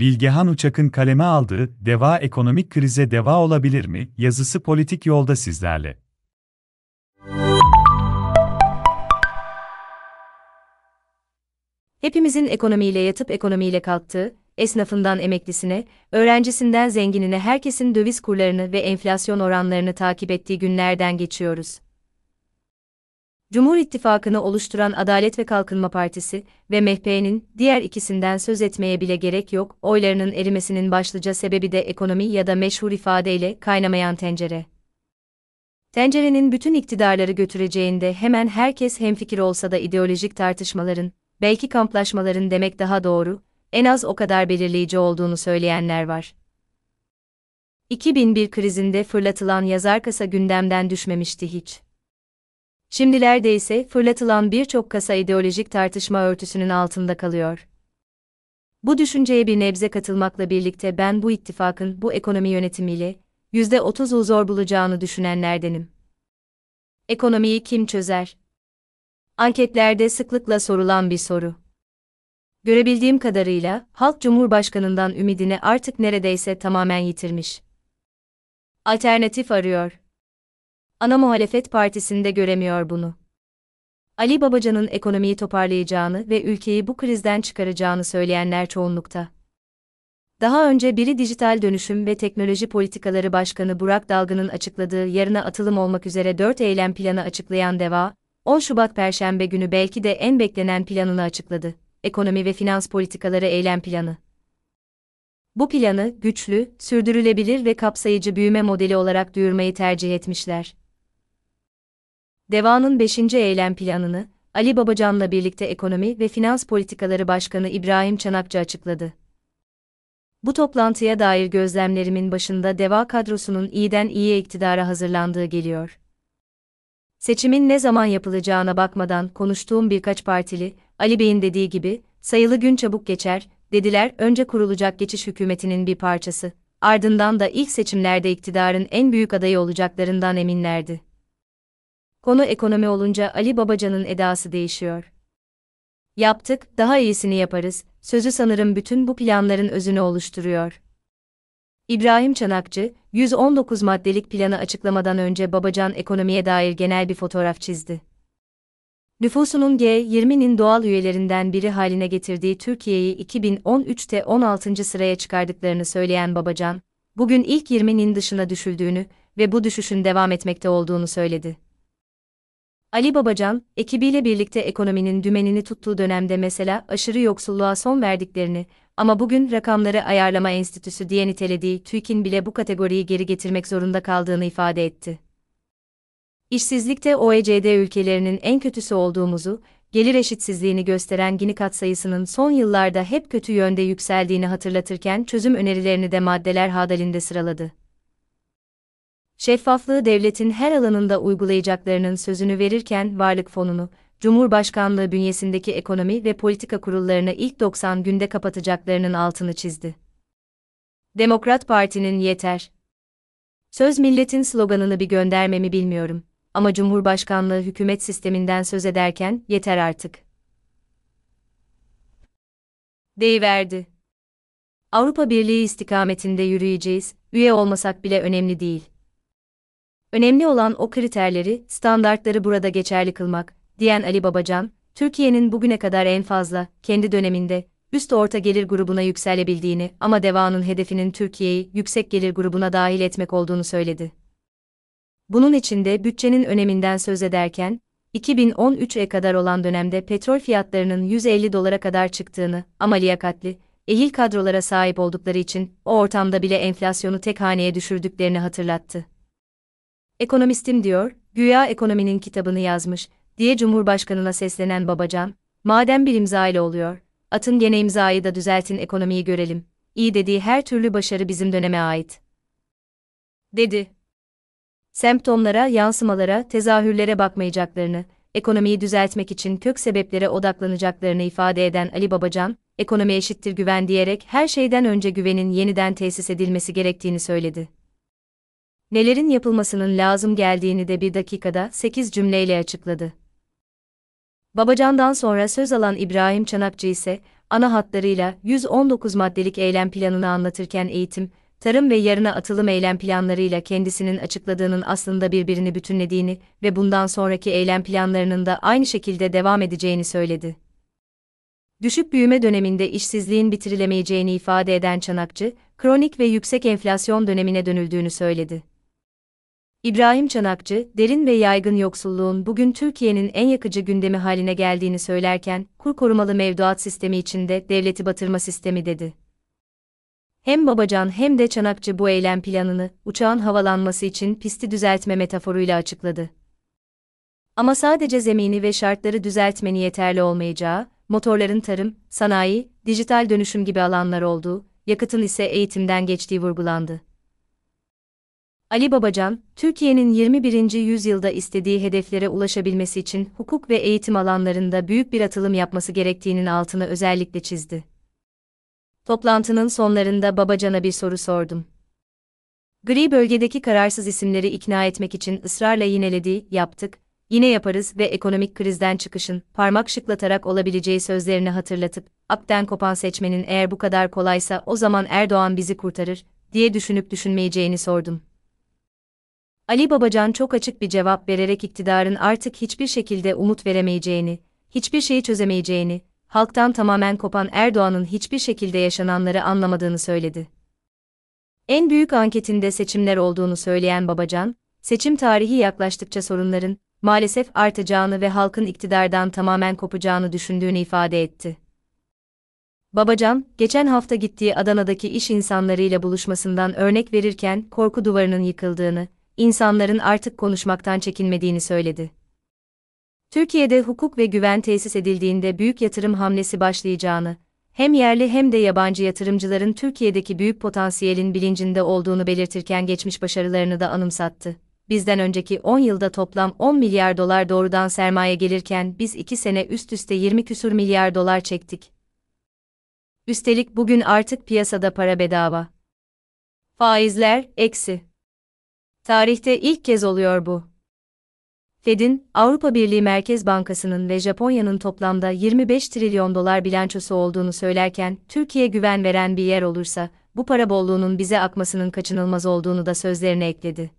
Bilgehan Uçak'ın kaleme aldığı Deva ekonomik krize deva olabilir mi? yazısı politik yolda sizlerle. Hepimizin ekonomiyle yatıp ekonomiyle kalktığı, esnafından emeklisine, öğrencisinden zenginine herkesin döviz kurlarını ve enflasyon oranlarını takip ettiği günlerden geçiyoruz. Cumhur İttifakı'nı oluşturan Adalet ve Kalkınma Partisi ve MHP'nin diğer ikisinden söz etmeye bile gerek yok, oylarının erimesinin başlıca sebebi de ekonomi ya da meşhur ifadeyle kaynamayan tencere. Tencerenin bütün iktidarları götüreceğinde hemen herkes hemfikir olsa da ideolojik tartışmaların, belki kamplaşmaların demek daha doğru, en az o kadar belirleyici olduğunu söyleyenler var. 2001 krizinde fırlatılan yazar kasa gündemden düşmemişti hiç. Şimdilerde ise fırlatılan birçok kasa ideolojik tartışma örtüsünün altında kalıyor. Bu düşünceye bir nebze katılmakla birlikte ben bu ittifakın bu ekonomi yönetimiyle %30'u zor bulacağını düşünenlerdenim. Ekonomiyi kim çözer? Anketlerde sıklıkla sorulan bir soru. Görebildiğim kadarıyla halk Cumhurbaşkanından ümidini artık neredeyse tamamen yitirmiş. Alternatif arıyor. Ana muhalefet partisinde göremiyor bunu. Ali Babacan'ın ekonomiyi toparlayacağını ve ülkeyi bu krizden çıkaracağını söyleyenler çoğunlukta. Daha önce biri Dijital Dönüşüm ve Teknoloji Politikaları Başkanı Burak Dalgı'nın açıkladığı yarına atılım olmak üzere 4 eylem planı açıklayan DEVA, 10 Şubat Perşembe günü belki de en beklenen planını açıkladı. Ekonomi ve Finans Politikaları Eylem Planı. Bu planı güçlü, sürdürülebilir ve kapsayıcı büyüme modeli olarak duyurmayı tercih etmişler. Deva'nın 5. eylem planını, Ali Babacan'la birlikte Ekonomi ve Finans Politikaları Başkanı İbrahim Çanakçı açıkladı. Bu toplantıya dair gözlemlerimin başında Deva kadrosunun iyiden iyiye iktidara hazırlandığı geliyor. Seçimin ne zaman yapılacağına bakmadan konuştuğum birkaç partili, Ali Bey'in dediği gibi, sayılı gün çabuk geçer, dediler önce kurulacak geçiş hükümetinin bir parçası, ardından da ilk seçimlerde iktidarın en büyük adayı olacaklarından eminlerdi. Konu ekonomi olunca Ali Babacan'ın edası değişiyor. Yaptık, daha iyisini yaparız, sözü sanırım bütün bu planların özünü oluşturuyor. İbrahim Çanakçı, 119 maddelik planı açıklamadan önce Babacan ekonomiye dair genel bir fotoğraf çizdi. Nüfusunun G20'nin doğal üyelerinden biri haline getirdiği Türkiye'yi 2013'te 16. sıraya çıkardıklarını söyleyen Babacan, bugün ilk 20'nin dışına düşüldüğünü ve bu düşüşün devam etmekte olduğunu söyledi. Ali Babacan, ekibiyle birlikte ekonominin dümenini tuttuğu dönemde mesela aşırı yoksulluğa son verdiklerini ama bugün rakamları ayarlama enstitüsü diye nitelediği TÜİK'in bile bu kategoriyi geri getirmek zorunda kaldığını ifade etti. İşsizlikte OECD ülkelerinin en kötüsü olduğumuzu, gelir eşitsizliğini gösteren Gini katsayısının son yıllarda hep kötü yönde yükseldiğini hatırlatırken çözüm önerilerini de maddeler hadalinde sıraladı. Şeffaflığı devletin her alanında uygulayacaklarının sözünü verirken Varlık Fonu'nu, Cumhurbaşkanlığı bünyesindeki ekonomi ve politika kurullarını ilk 90 günde kapatacaklarının altını çizdi. Demokrat Parti'nin yeter. Söz milletin sloganını bir göndermemi bilmiyorum ama Cumhurbaşkanlığı hükümet sisteminden söz ederken yeter artık. Deyiverdi. Avrupa Birliği istikametinde yürüyeceğiz, üye olmasak bile önemli değil. Önemli olan o kriterleri, standartları burada geçerli kılmak, diyen Ali Babacan, Türkiye'nin bugüne kadar en fazla, kendi döneminde, üst orta gelir grubuna yükselebildiğini ama devanın hedefinin Türkiye'yi yüksek gelir grubuna dahil etmek olduğunu söyledi. Bunun içinde bütçenin öneminden söz ederken, 2013'e kadar olan dönemde petrol fiyatlarının 150 dolara kadar çıktığını ama liyakatli, ehil kadrolara sahip oldukları için o ortamda bile enflasyonu tek haneye düşürdüklerini hatırlattı. Ekonomistim diyor, güya ekonominin kitabını yazmış, diye Cumhurbaşkanına seslenen Babacan, madem bir imza ile oluyor, atın gene imzayı da düzeltin ekonomiyi görelim, iyi dediği her türlü başarı bizim döneme ait. Dedi. Semptomlara, yansımalara, tezahürlere bakmayacaklarını, ekonomiyi düzeltmek için kök sebeplere odaklanacaklarını ifade eden Ali Babacan, ekonomi eşittir güven diyerek her şeyden önce güvenin yeniden tesis edilmesi gerektiğini söyledi nelerin yapılmasının lazım geldiğini de bir dakikada 8 cümleyle açıkladı. Babacan'dan sonra söz alan İbrahim Çanakçı ise, ana hatlarıyla 119 maddelik eylem planını anlatırken eğitim, tarım ve yarına atılım eylem planlarıyla kendisinin açıkladığının aslında birbirini bütünlediğini ve bundan sonraki eylem planlarının da aynı şekilde devam edeceğini söyledi. Düşük büyüme döneminde işsizliğin bitirilemeyeceğini ifade eden Çanakçı, kronik ve yüksek enflasyon dönemine dönüldüğünü söyledi. İbrahim Çanakçı, derin ve yaygın yoksulluğun bugün Türkiye'nin en yakıcı gündemi haline geldiğini söylerken, kur korumalı mevduat sistemi içinde devleti batırma sistemi dedi. Hem Babacan hem de Çanakçı bu eylem planını, uçağın havalanması için pisti düzeltme metaforuyla açıkladı. Ama sadece zemini ve şartları düzeltmeni yeterli olmayacağı, motorların tarım, sanayi, dijital dönüşüm gibi alanlar olduğu, yakıtın ise eğitimden geçtiği vurgulandı. Ali Babacan, Türkiye'nin 21. yüzyılda istediği hedeflere ulaşabilmesi için hukuk ve eğitim alanlarında büyük bir atılım yapması gerektiğinin altını özellikle çizdi. Toplantının sonlarında Babacan'a bir soru sordum. Gri bölgedeki kararsız isimleri ikna etmek için ısrarla yinelediği, yaptık, yine yaparız ve ekonomik krizden çıkışın, parmak şıklatarak olabileceği sözlerini hatırlatıp, akten kopan seçmenin eğer bu kadar kolaysa o zaman Erdoğan bizi kurtarır, diye düşünüp düşünmeyeceğini sordum. Ali Babacan çok açık bir cevap vererek iktidarın artık hiçbir şekilde umut veremeyeceğini, hiçbir şeyi çözemeyeceğini, halktan tamamen kopan Erdoğan'ın hiçbir şekilde yaşananları anlamadığını söyledi. En büyük anketinde seçimler olduğunu söyleyen Babacan, seçim tarihi yaklaştıkça sorunların maalesef artacağını ve halkın iktidardan tamamen kopacağını düşündüğünü ifade etti. Babacan, geçen hafta gittiği Adana'daki iş insanlarıyla buluşmasından örnek verirken korku duvarının yıkıldığını, insanların artık konuşmaktan çekinmediğini söyledi. Türkiye'de hukuk ve güven tesis edildiğinde büyük yatırım hamlesi başlayacağını, hem yerli hem de yabancı yatırımcıların Türkiye'deki büyük potansiyelin bilincinde olduğunu belirtirken geçmiş başarılarını da anımsattı. Bizden önceki 10 yılda toplam 10 milyar dolar doğrudan sermaye gelirken biz 2 sene üst üste 20 küsur milyar dolar çektik. Üstelik bugün artık piyasada para bedava. Faizler eksi. Tarihte ilk kez oluyor bu. Fed'in, Avrupa Birliği Merkez Bankası'nın ve Japonya'nın toplamda 25 trilyon dolar bilançosu olduğunu söylerken, Türkiye güven veren bir yer olursa, bu para bolluğunun bize akmasının kaçınılmaz olduğunu da sözlerine ekledi.